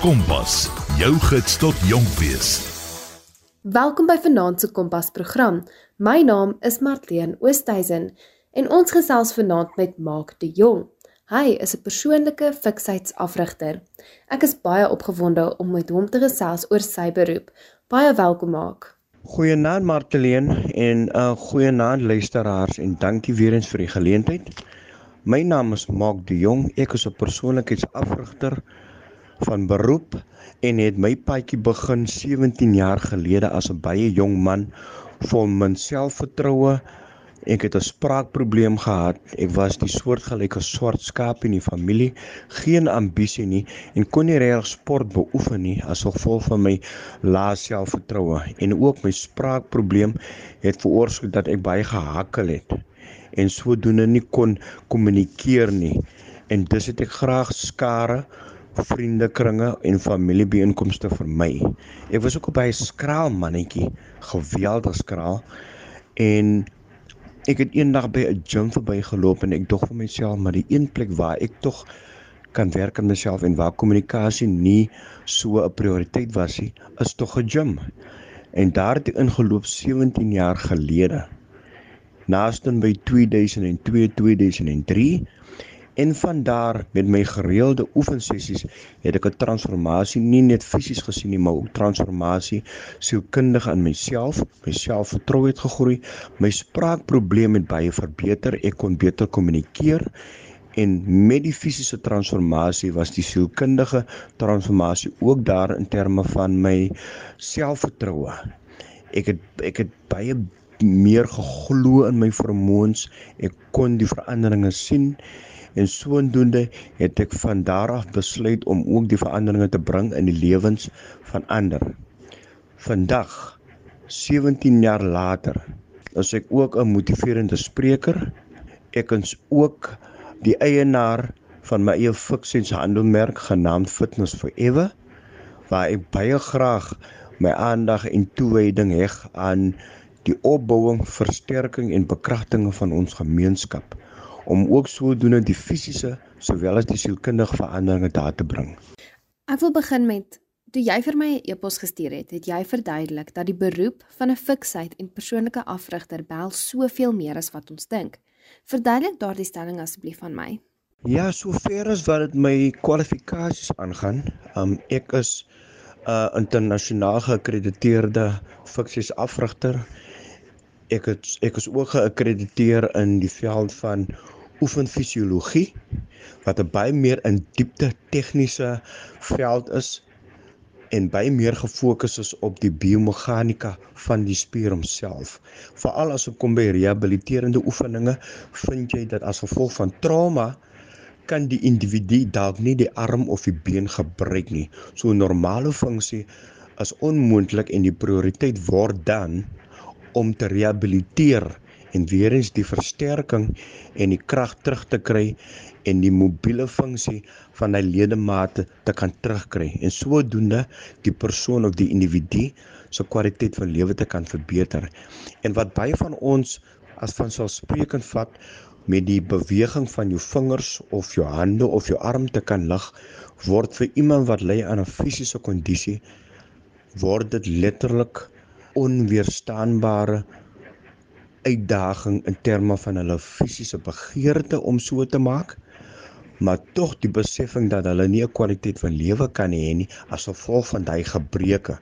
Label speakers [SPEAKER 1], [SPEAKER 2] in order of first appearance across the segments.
[SPEAKER 1] Kompas, jou gids tot jonk wees.
[SPEAKER 2] Welkom by Vanaand se Kompas program. My naam is Martleen Oosthuizen en ons gesels vanaand met Mark de Jong. Hy is 'n persoonlike fiksheidsafrigter. Ek is baie opgewonde om met hom te gesels oor sy beroep. Baie welkom Mark.
[SPEAKER 3] Goeienaand Martleen en 'n uh, goeienaand luisteraars en dankie weer eens vir die geleentheid. My naam is Mark de Jong. Ek is 'n persoonlikheidsafrigter van beroep en het my paadjie begin 17 jaar gelede as 'n baie jong man vol min selfvertroue. Ek het 'n spraakprobleem gehad. Ek was die soortgelyke swart skaap in die familie, geen ambisie nie en kon nie regtig sport beoefen nie as gevolg van my lae selfvertroue. En ook my spraakprobleem het veroorsaak dat ek baie gehakkel het en sodoende nie kon kommunikeer nie. En dis het ek graag skare, vriendekringe en familiebeeenkomste vermy. Ek was ook 'n baie skraal mannetjie, geweldig skraal. En ek het eendag by 'n gym verbygeloop en ek dog vir myself, maar die een plek waar ek tog kan werk aan myself en waar kommunikasie nie so 'n prioriteit was nie, is tog 'n gym. En daar het ek ingeloop 17 jaar gelede naaste by 2002 2003 en van daar met my gereelde oefensessies het ek 'n transformasie nie net fisies gesien nie maar ook transformasie sielkundig in myself my selfvertroue het gegroei my spraakprobleme het baie verbeter ek kon beter kommunikeer en met die fisiese transformasie was die sielkundige transformasie ook daar in terme van my selfvertroue ek het ek het baie meer geglo in my vermoëns. Ek kon die veranderinge sien en sodoende het ek van daar af besluit om ook die veranderinge te bring in die lewens van ander. Vandag 17 jaar later is ek ook 'n motiverende spreker. Ek is ook die eienaar van my eie fiksens handelmerk genaamd Fitness Forever waar ek baie graag my aandag en toewyding heg aan die opbouing, versterking en bekragting van ons gemeenskap om ook sodoende die fisiese sowel as die sielkundige veranderinge daar te bring.
[SPEAKER 2] Ek wil begin met toe jy vir my 'n e-pos gestuur het, het jy verduidelik dat die beroep van 'n fiksheid en persoonlike afrigter bel soveel meer as wat ons dink. Verduidelik daardie stelling asseblief aan my.
[SPEAKER 3] Ja, sover as wat dit my kwalifikasies aangaan, um, ek is 'n uh, internasionaal geakkrediteerde fiksies afrigter ek het ek is ook geakkrediteer in die veld van oefenfisiologie wat 'n baie meer in diepte tegniese veld is en baie meer gefokus is op die biomeganika van die spier homself. Veral as dit kom by rehabiliterende oefeninge, vind jy dat as gevolg van trauma kan die individu dalk nie die arm of die been gebruik nie. So normale funksie is onmoontlik en die prioriteit word dan om te rehabiliteer en weer eens die versterking en die krag terug te kry en die mobiele funksie van hy ledemate te kan terugkry en sodoende die persoon of die individu se kwaliteit van lewe te kan verbeter. En wat baie van ons as vanselfsprekend vat met die beweging van jou vingers of jou hande of jou arm te kan lig word vir iemand wat ly aan 'n fisiese kondisie word dit letterlik onweerstaanbare uitdaging in terme van hulle fisiese begeerte om so te maak maar tog die besefing dat hulle nie 'n kwaliteit van lewe kan hê nie as gevolg van daai gebreke.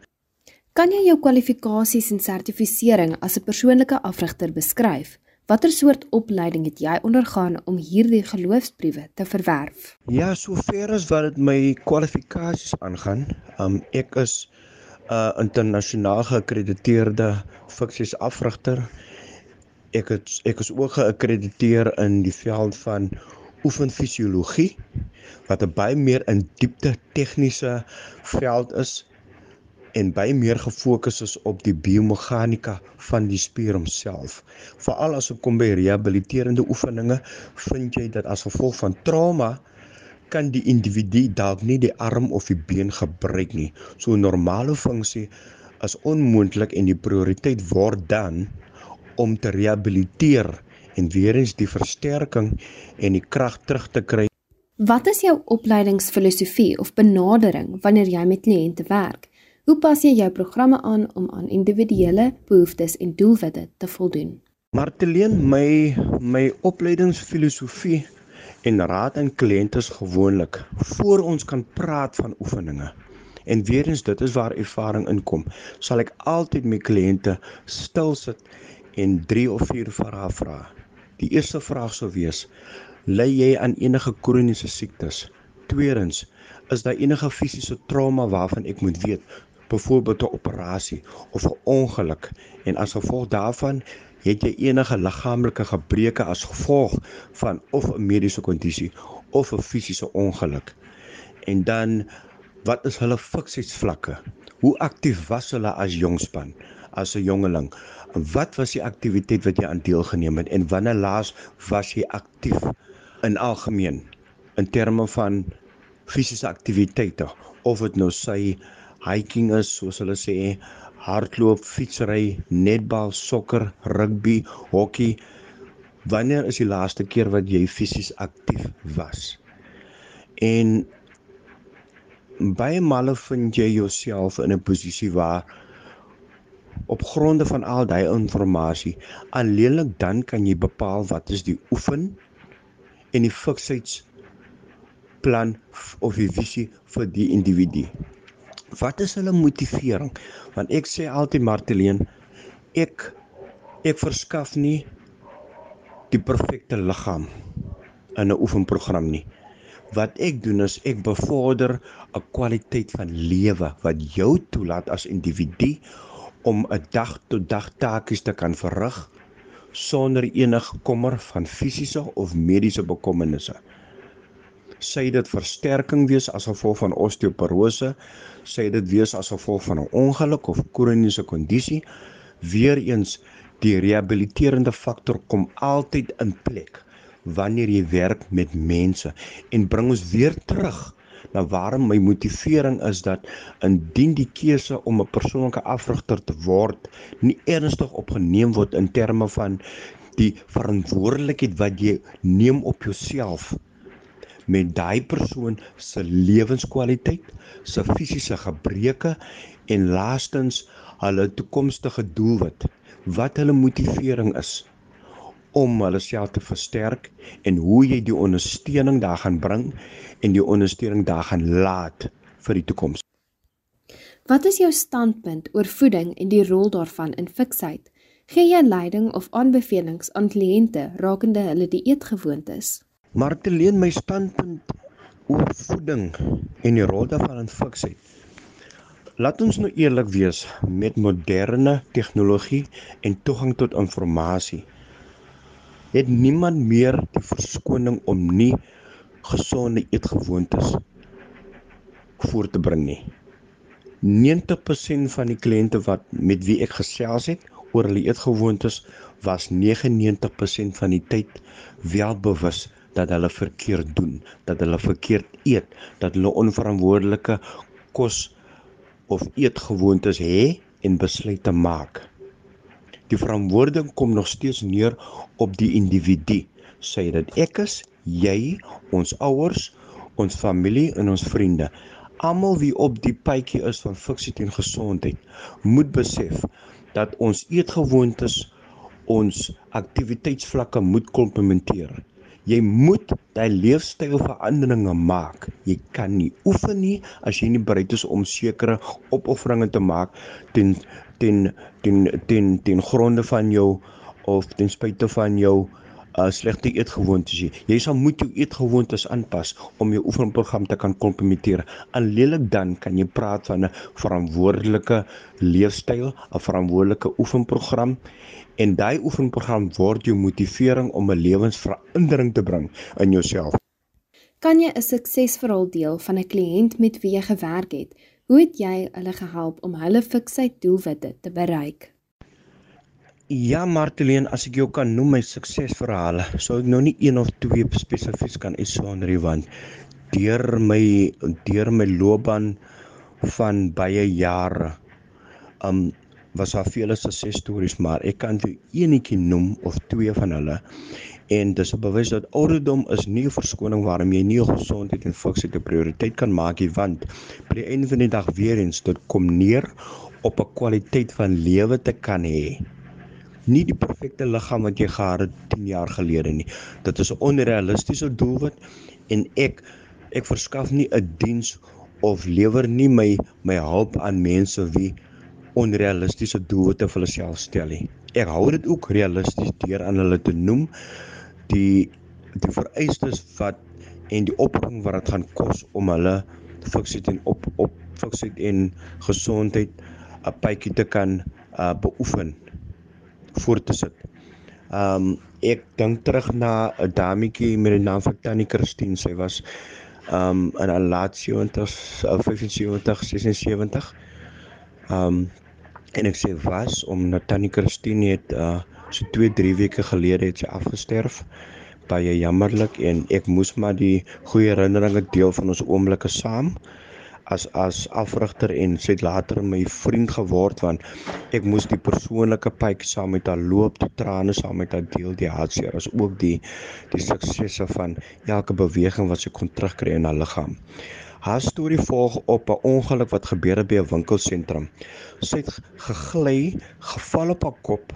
[SPEAKER 2] Kan jy jou kwalifikasies en sertifisering as 'n persoonlike afrigter beskryf? Watter soort opleiding het jy ondergaan om hierdie geloofsbriewe te verwerf?
[SPEAKER 3] Ja, sover as wat dit my kwalifikasies aangaan, um, ek is 'n uh, internasionaal geakkrediteerde fiksies afrigter. Ek het ek is ook geakkrediteer in die veld van oefenfisiologie wat 'n baie meer in diepte tegniese veld is en baie meer gefokus is op die biomeganika van die spier homself. Veral as dit kom by rehabiliterende oefeninge, vind jy dat as gevolg van trauma kan die individu dalk nie die arm of die been gebruik nie. So 'n normale funksie is onmoontlik en die prioriteit word dan om te rehabiliteer en weer eens die versterking en die krag terug te kry.
[SPEAKER 2] Wat is jou opleidingsfilosofie of benadering wanneer jy met kliënte werk? Hoe pas jy jou programme aan om aan individuele behoeftes en doelwitte te voldoen?
[SPEAKER 3] Marteleen, my my opleidingsfilosofie en raad aan kliënte is gewoonlik voor ons kan praat van oefeninge. En weer eens dit is waar ervaring inkom. Sal ek altyd my kliënte stil sit en 3 of 4 vrae vra. Die eerste vraag sou wees: Ly jy aan enige kroniese siektes? Tweedens, is daar enige fisiese trauma waarvan ek moet weet? Byvoorbeeld 'n operasie of 'n ongeluk en as gevolg daarvan het jy enige liggaamlike gebreke as gevolg van of 'n mediese kondisie of 'n fisiese ongeluk. En dan wat is hulle fiksietvlakke? Hoe aktief was hulle as jongspan, as 'n jongeling? Wat was die aktiwiteit wat jy aan deelgeneem het en wanneer laas was jy aktief? in algemeen in terme van fisiese aktiwiteite of dit nou sy hiking is soos hulle sê hardloop, fietsry, netbal, sokker, rugby, hokkie wanneer is die laaste keer wat jy fisies aktief was en baie male vind jy jouself in 'n posisie waar op gronde van al daai inligting alleenlik dan kan jy bepaal wat is die oefen en die fiksheidsplan of die visie vir die individu. Wat is hulle motivering? Want ek sê altyd Marteleen, ek ek verskaf nie die perfekte liggaam in 'n oefenprogram nie. Wat ek doen is ek bevorder 'n kwaliteit van lewe wat jou toelaat as individu om 'n dag tot dag taakies te kan verrig sonder enige kommer van fisiese of mediese bekommernisse. Sy dit versterking wees as gevolg van osteoporose, sy dit wees as gevolg van 'n ongeluk of kroniese kondisie, weer eens die rehabiliterende faktor kom altyd in plek wanneer jy werk met mense en bring ons weer terug Nou waarom my motivering is dat indien die keuse om 'n persoonlike afrigter te word nie ernstig opgeneem word in terme van die verantwoordelikheid wat jy neem op jouself met daai persoon se lewenskwaliteit, se fisiese gebreke en laastens hulle toekomstige doelwit, wat hulle motivering is om hulle self te versterk en hoe jy die ondersteuning daar gaan bring en die ondersteuning daar gaan laat vir die toekoms.
[SPEAKER 2] Wat is jou standpunt oor voeding en die rol daarvan in fiksheid? Gee jy leiding of aanbevelings aan kliënte rakende hulle dieetgewoontes?
[SPEAKER 3] Marteleen my standpunt oor voeding en die rol daarvan in fiksheid. Laat ons nou eerlik wees met moderne tegnologie en toegang tot inligting het niemand meer die verskoning om nie gesonde eetgewoontes voor te bring nie. 90% van die kliënte wat met wie ek gesels het oor hulle eetgewoontes was 99% van die tyd welbewus dat hulle verkeerd doen, dat hulle verkeerd eet, dat hulle onverantwoordelike kos of eetgewoontes het en besluite maak. Die verantwoording kom nog steeds neer op die individu. Sê dit ek is, jy, ons ouers, ons familie en ons vriende. Almal wie op die pytjie is van fiksie en gesondheid, moet besef dat ons eetgewoontes ons aktiwiteitsvlakke moet komplementeer. Jy moet daai leefstylveranderinge maak. Jy kan nie oefen nie as jy nie bereid is om sekere opofferinge te maak ten ten ten ten ten gronde van jou of ten spyte van jou uh, slegte eetgewoontes jy. Jy sal moet jou eetgewoontes aanpas om jou oefenprogram te kan komplementeer. Alleenlik dan kan jy praat van 'n verantwoordelike leefstyl, 'n verantwoordelike oefenprogram en daai oefenprogram word jou motivering om 'n lewensverandering te bring in jouself.
[SPEAKER 2] Kan jy 'n suksesverhaal deel van 'n kliënt met wie jy gewerk het Hoe het jy hulle gehelp om hulle fiksheid doelwitte te bereik?
[SPEAKER 3] Ja, Marteleen, as ek jou kan noem my suksesverhale, sou ek nou nie een of twee spesifiek kan uitsonder nie want deur my deur my loopbaan van baie jare um was daar vele suksesstories, maar ek kan vir eenetjie noem of twee van hulle. En dis 'n bewys dat ouderdom is nie 'n verskoning waarom jy nie gesondheid en fiksheid 'n prioriteit kan maak nie, want by die einde van die dag weer eens dit kom neer op 'n kwaliteit van lewe te kan hê. Nie die perfekte liggaam wat jy gehad het 10 jaar gelede nie. Dit is 'n onrealistiese doelwit en ek ek verskaf nie 'n diens of lewer nie my my hulp aan mense wie onrealistiese doelwitte vir hulle self stel nie. Ek hou dit ook realisties deur aan hulle te noem die die vereistes wat en die opbring wat dit gaan kos om hulle fiksie en op op fiksie en gesondheid 'n pypie te kan uh beoefen voort te sit. Um ek dink terug na 'n dametjie met die naam van Tannie Christine. Sy was um in 'n laat 70s, 75, 76. Um en ek sê was om Natanie Christine het uh so 2 3 weke gelede het sy afgesterf baie jammerlik en ek moes maar die goeie herinneringe deel van ons oomblikke saam as as afrigter en sy het later my vriend geword want ek moes die persoonlike pyp saam met haar loop die trane saam met haar deel die hartseer as ook die die suksesse van elke beweging wat sy kon terugkry in haar liggaam Haar storie volg op 'n ongeluk wat gebeur het by 'n winkelsentrum. Sy het gegly, geval op haar kop,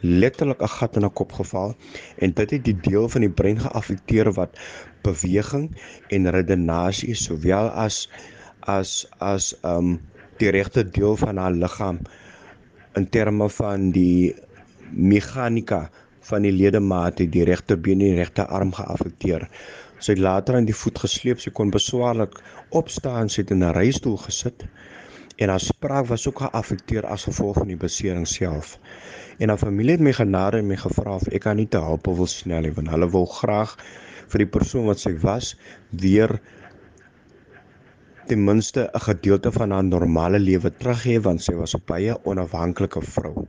[SPEAKER 3] letterlik 'n gat in haar kop geval en dit het die deel van die brein geaffekteer wat beweging en redenasie sowel as as as um die regte deel van haar liggaam in terme van die meganika van die ledemate die regterbeen en die regterarm geaffekteer. Sy het later aan die voet gesleep, sy kon beswaarlik opstaan, sy het in 'n reistool gesit en haar spraak was ook geaffekteer as gevolg van die besering self. En haar familie het my genade en my gevra of ek kan nie te help wil snel nie, want hulle wil graag vir die persoon wat sy was weer ten minste 'n gedeelte van haar normale lewe terug hê want sy was 'n baie onafhanklike vrou.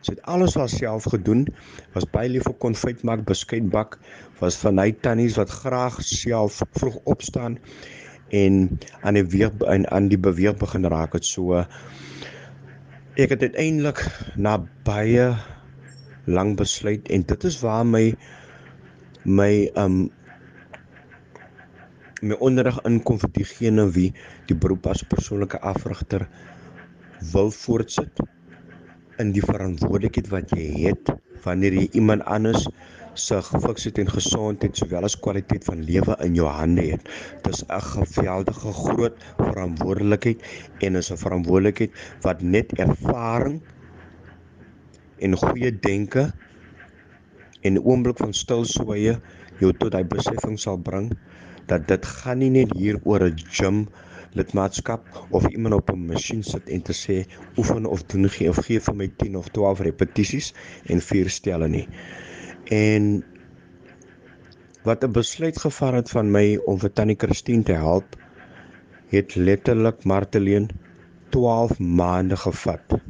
[SPEAKER 3] Sy het alles haarself gedoen, was baie lief vir konfyt maak, beskuit bak, was van hy tannies wat graag self vroeg opstaan en aan die weer en aan die beweeg begin raak het so ek het uiteindelik na baie lang besluit en dit is waar my my um my onderrig inkom vir diegene wie die beroep as persoonlike afrigter wil voortsit in die verantwoordelikheid wat jy het wanneer jy iemand anders se gefiksheid en gesondheid sowel as kwaliteit van lewe in jou hande het. Dis 'n geweldige groot verantwoordelikheid en is 'n verantwoordelikheid wat net ervaring en goeie denke en 'n oomblik van stil sweye jou tot hy besefing sal bring dat dit gaan nie net hier oor 'n gym lidmaatskap of iemand op 'n masjien sit en te sê oefen of doen gee of gee vir my 10 of 12 repetisies en vier stelle nie. En wat 'n besluit gevat het van my om vir Tannie Christine te help het letterlik Marteleen 12 maande gevat.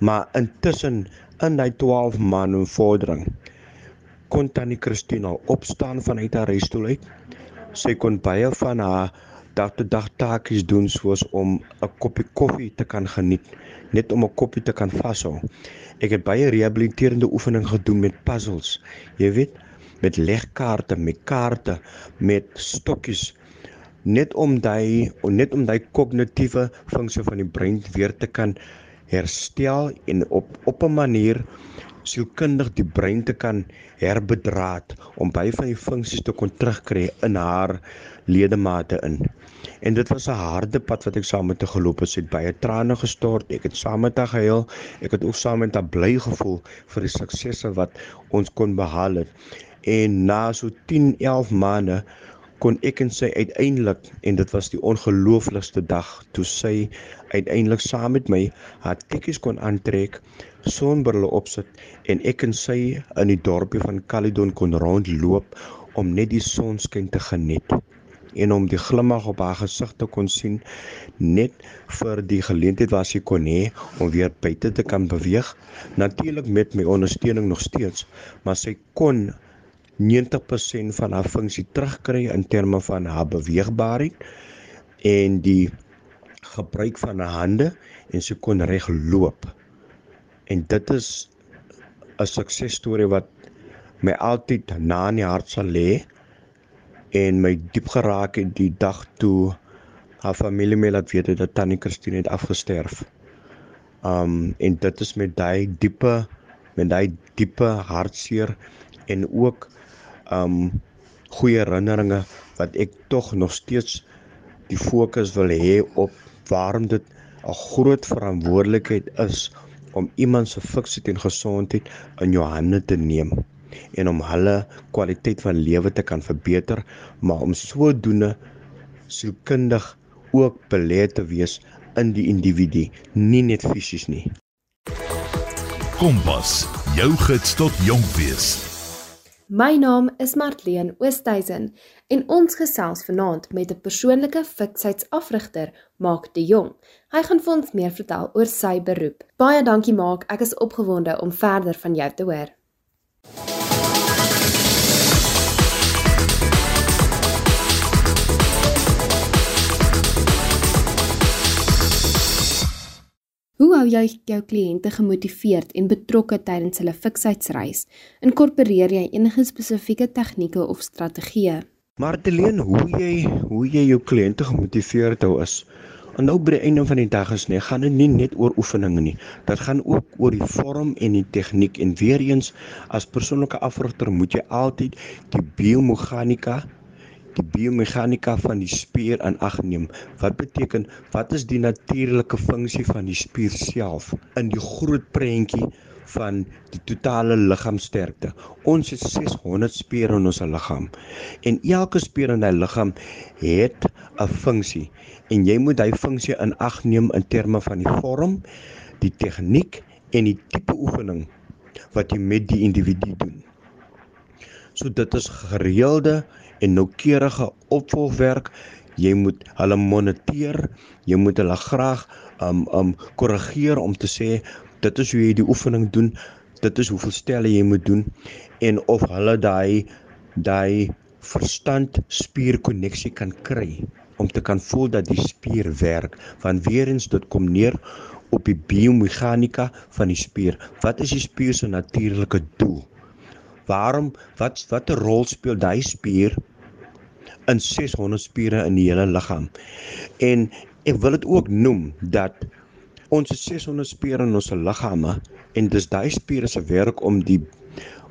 [SPEAKER 3] Maar intussen in daai 12 maande vordering kon Tannie Christine al opstaan vanuit haar reistool uit. Sy kon baie van haar dag tot dag taakies doen soos om 'n koppie koffie te kan geniet, net om 'n koppie te kan vashou. Ek het baie rehabiliterende oefeninge gedoen met puzzles. Jy weet, met legkaarte, met kaarte, met stokkies net om daai net om daai kognitiewe funksie van die brein weer te kan herstel en op op 'n manier sielkundig die brein te kan herbedraad om baie van die funksies te kon terugkry in haar ledemate in. En dit was 'n harde pad wat ek saam met haar geloop het. Sy het baie trane gestort. Ek het saam met haar gehuil. Ek het ook saam met haar bly gevoel vir die suksesse wat ons kon behaal het. En na so 10, 11 maande kon ek en sy uiteindelik en dit was die ongelooflikste dag toe sy uiteindelik saam met my haar tekkies kon aantrek, sonbrille opsit en ek en sy in die dorpie van Caledon kon rondloop om net die sonskyn te geniet en om die glimlag op haar gesig te kon sien net vir die geleentheid wat sy kon hê om weer buite te kan beweeg. Natuurlik met my ondersteuning nog steeds maar sy kon 90% van haar funksie terugkry in terme van haar beweegbaarheid en die gebruik van haar hande en sy kon reg loop en dit is 'n suksesstorie wat my altyd na in die hart sal lê en my diep geraak het die dag toe haar familie my laat weet dat Tannie Christine het afgesterf. Um en dit is met daai diepe met daai diepe hartseer en ook um goeie herinneringe wat ek tog nog steeds die fokus wil hê op waarom dit 'n groot verantwoordelikheid is om iemand se fiksie en gesondheid in jou hande te neem en om hulle kwaliteit van lewe te kan verbeter, maar om sodoende sielkundig ook belê te wees in die individu, nie net fisies nie.
[SPEAKER 1] Kompas, jou gids tot jonk wees.
[SPEAKER 2] My naam is Martleen Oosthuizen en ons gesels vanaand met 'n persoonlike fiksheidsafrigter, Maak de Jong. Hy gaan vir ons meer vertel oor sy beroep. Baie dankie Maak, ek is opgewonde om verder van jou te hoor. Hoe hou jy jou kliënte gemotiveerd en betrokke tydens hulle fiksheidsreis? Inkorporeer jy enige spesifieke tegnieke of strategieë?
[SPEAKER 3] Marteleen, hoe jy hoe jy jou kliënte gemotiveerd hou is. En nou by die einde van die dag is nie, gaan dit nie net oor oefeninge nie. Dit gaan ook oor die vorm en die tegniek en weer eens as persoonlike afrigter moet jy altyd die biomeganika die biomeganika van die spier in ag neem. Wat beteken wat is die natuurlike funksie van die spier self in die groot prentjie van die totale liggaamsterkte. Ons het 600 spiere in ons liggaam en elke spier in daai liggaam het 'n funksie en jy moet daai funksie in ag neem in terme van die vorm, die tegniek en die tipe oefening wat jy met die individu doen. So dit is gereelde en noukeurige opvolgwerk. Jy moet hulle moniteer. Jy moet hulle graag um um korrigeer om te sê dit is hoe jy die oefening doen. Dit is hoeveel stelle jy moet doen en of hulle daai daai verstand spier koneksie kan kry om te kan voel dat die spier werk want weer eens dit kom neer op die biomeganika van die spier wat is die spier se natuurlike doel waarom wat watter rol speel daai spier in 600 spiere in die hele liggaam. En ek wil dit ook noem dat ons 600 spiere in ons liggame en dis daai spiere se werk om die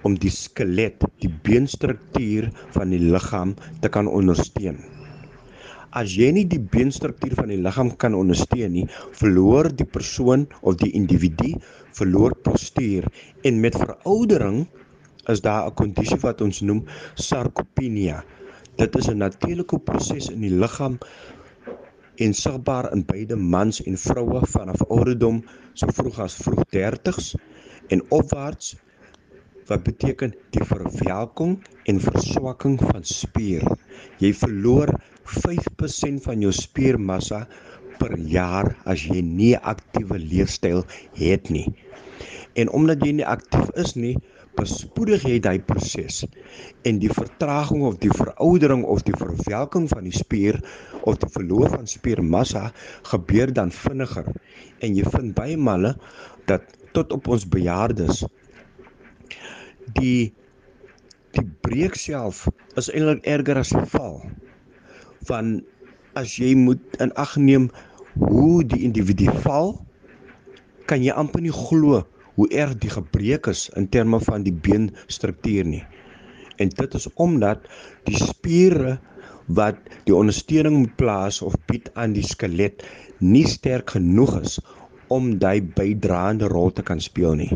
[SPEAKER 3] om die skelet, die beenstruktuur van die liggaam te kan ondersteun. As jy nie die beenstruktuur van die liggaam kan ondersteun nie, verloor die persoon of die individu verloor postuur en met veroudering is daar 'n kondisie wat ons noem sarkopenia. Dit is 'n natuurlike proses in die liggaam en sigbaar in beide mans en vroue vanaf ouderdom so vroeg as vroeg 30s en opwaarts wat beteken die verwelking en verswakking van spier. Jy verloor 5% van jou spiermassa per jaar as jy nie 'n aktiewe leefstyl het nie. En omdat jy nie aktief is nie, bespoedig jy daai proses en die vertraging of die veroudering of die verwelking van die spier of die verloor van spiermassa gebeur dan vinniger en jy vind baie male dat tot op ons bejaardes die die breek self is eintlik erger as die val van as jy moet in ag neem hoe die individu val kan jy amper nie glo hoe erg die gebreek is in terme van die beenstruktuur nie. En dit is omdat die spiere wat die ondersteuning moet plaas of bied aan die skelet nie sterk genoeg is om daai bydraende rol te kan speel nie.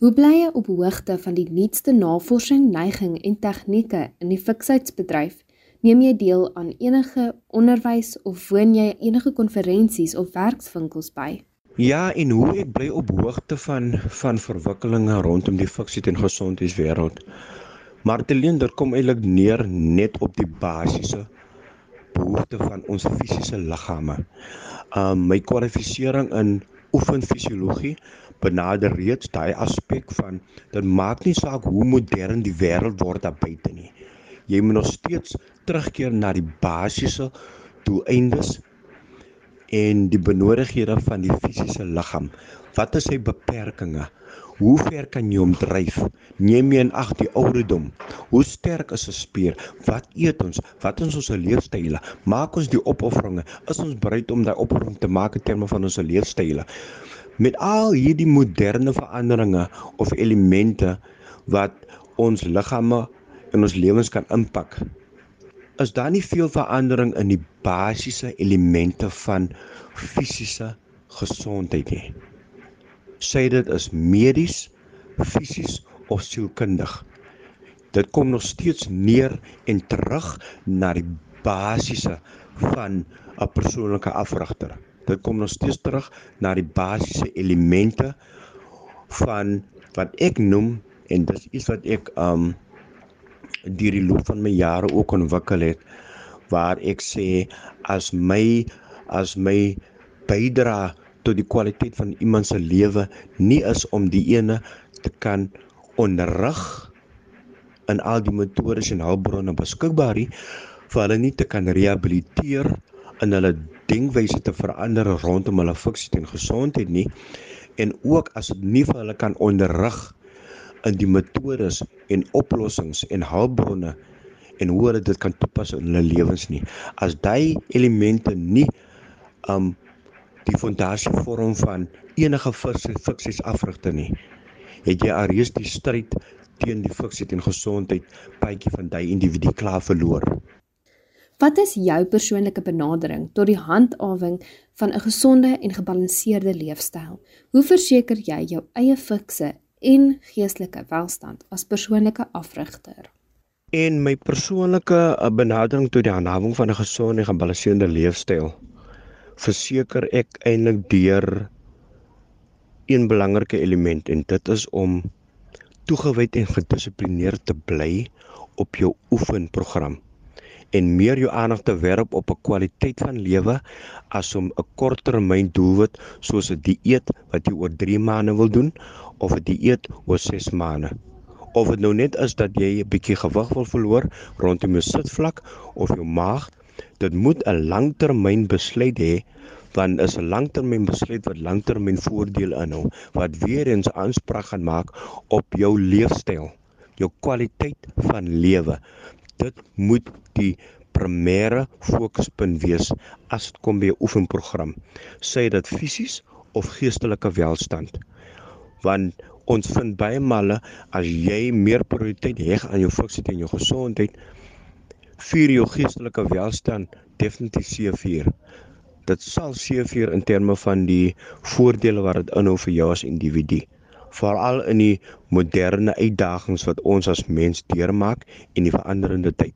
[SPEAKER 2] Hoe bly jy op hoogte van die nuutste navorsing, neiging en tegnieke in die fiksigheidsbedryf? Neem jy deel aan enige onderwys of woon jy enige konferensies of werkswinkels by?
[SPEAKER 3] Ja, en hoe ek bly op hoogte van van verwikkelinge rondom die fiksie en gesondheidswêreld. Maar dit leen dit kom eintlik neer net op die basiese behoefte van ons fisiese liggame. Um my kwalifisering in oefenfisiologie benader reeds daai aspek van dit maak nie saak hoe modern die wêreld word daar buite nie. Jy moet nog steeds terugkeer na die basiese doeleindes en die benodighede van die fisiese liggaam. Wat is sy beperkings? Hoe ver kan jy hom dryf? Neem jy in ag die ouderdom? Hoe sterk is 'n spier? Wat eet ons? Wat is ons leefstyle? Maak ons die opofferinge? Is ons bereid om daai opoffering te maak in terme van ons leefstyle? Met al hierdie moderne veranderinge of elemente wat ons liggame in ons lewens kan impak, is daar nie veel verandering in die basiese elemente van fisiese gesondheid nie sê dit is medies, fisies of sielkundig. Dit kom nog steeds neer en terug na die basiese van 'n persoonlike afrigter. Dit kom nog steeds terug na die basiese elemente van wat ek noem en dis iets wat ek um deur die loop van my jare ook ontwikkel het waar ek sê as my as my bydra tot die kwaliteit van iemand se lewe nie is om die ene te kan onderrig in al die metodes en hulpbronne beskikbaar nie vir hulle nie te kan rehabiliteer in hulle denkwyse te verander rondom hulle fiksie en gesondheid nie en ook as dit nie vir hulle kan onderrig in die metodes en oplossings en hulpbronne en hoe hulle dit kan toepas in hulle lewens nie as daai elemente nie um die fondasie vorm van enige fiksies afrigter nie. Het jy alreeds die stryd teen die fiksie en gesondheid paadjie van daai individu klaar verloor?
[SPEAKER 2] Wat is jou persoonlike benadering tot die handhawing van 'n gesonde en gebalanseerde leefstyl? Hoe verseker jy jou eie fikse en geestelike welstand as persoonlike afrigter?
[SPEAKER 3] En my persoonlike eh, benadering tot die handhawing van 'n gesonde en gebalanseerde leefstyl verseker ek eintlik deur een belangrike element en dit is om toegewyd en gedissiplineerd te bly op jou oefenprogram en meer jou aandag te werp op 'n kwaliteit van lewe as om 'n korttermyn doelwit soos 'n dieet wat jy oor 3 maande wil doen of 'n dieet oor 6 maande. Of dit nou net is dat jy 'n bietjie gewig wil verloor rondom jou sitvlak of jou maag dit moet 'n langtermyn besluit hê want is 'n langtermyn besluit wat langtermyn voordeel inhou wat weer eens aanspraak gaan maak op jou leefstyl jou kwaliteit van lewe dit moet die primêre fokuspunt wees as dit kom by 'n oefenprogram sê dit fisies of geestelike welstand want ons vind baie male as jy meer prioriteit heg aan jou fiksie en jou gesondheid vier jou geestelike welstand definitief seevier. Dit sal seevier in terme van die voordele wat dit inhou vir jou as individu. Veral in die moderne uitdagings wat ons as mens deurmaak in die veranderende tyd.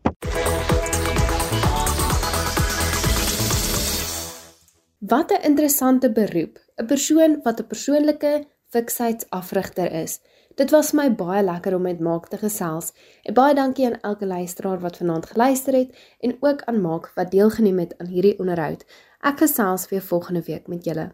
[SPEAKER 2] Wat 'n interessante beroep. 'n Persoon wat 'n persoonlike fiksheidsafrigter is. Dit was my baie lekker om met Maak te gesels. En baie dankie aan elke luisteraar wat vanaand geluister het en ook aan Maak wat deelgeneem het aan hierdie onderhoud. Ek gesels weer volgende week met julle.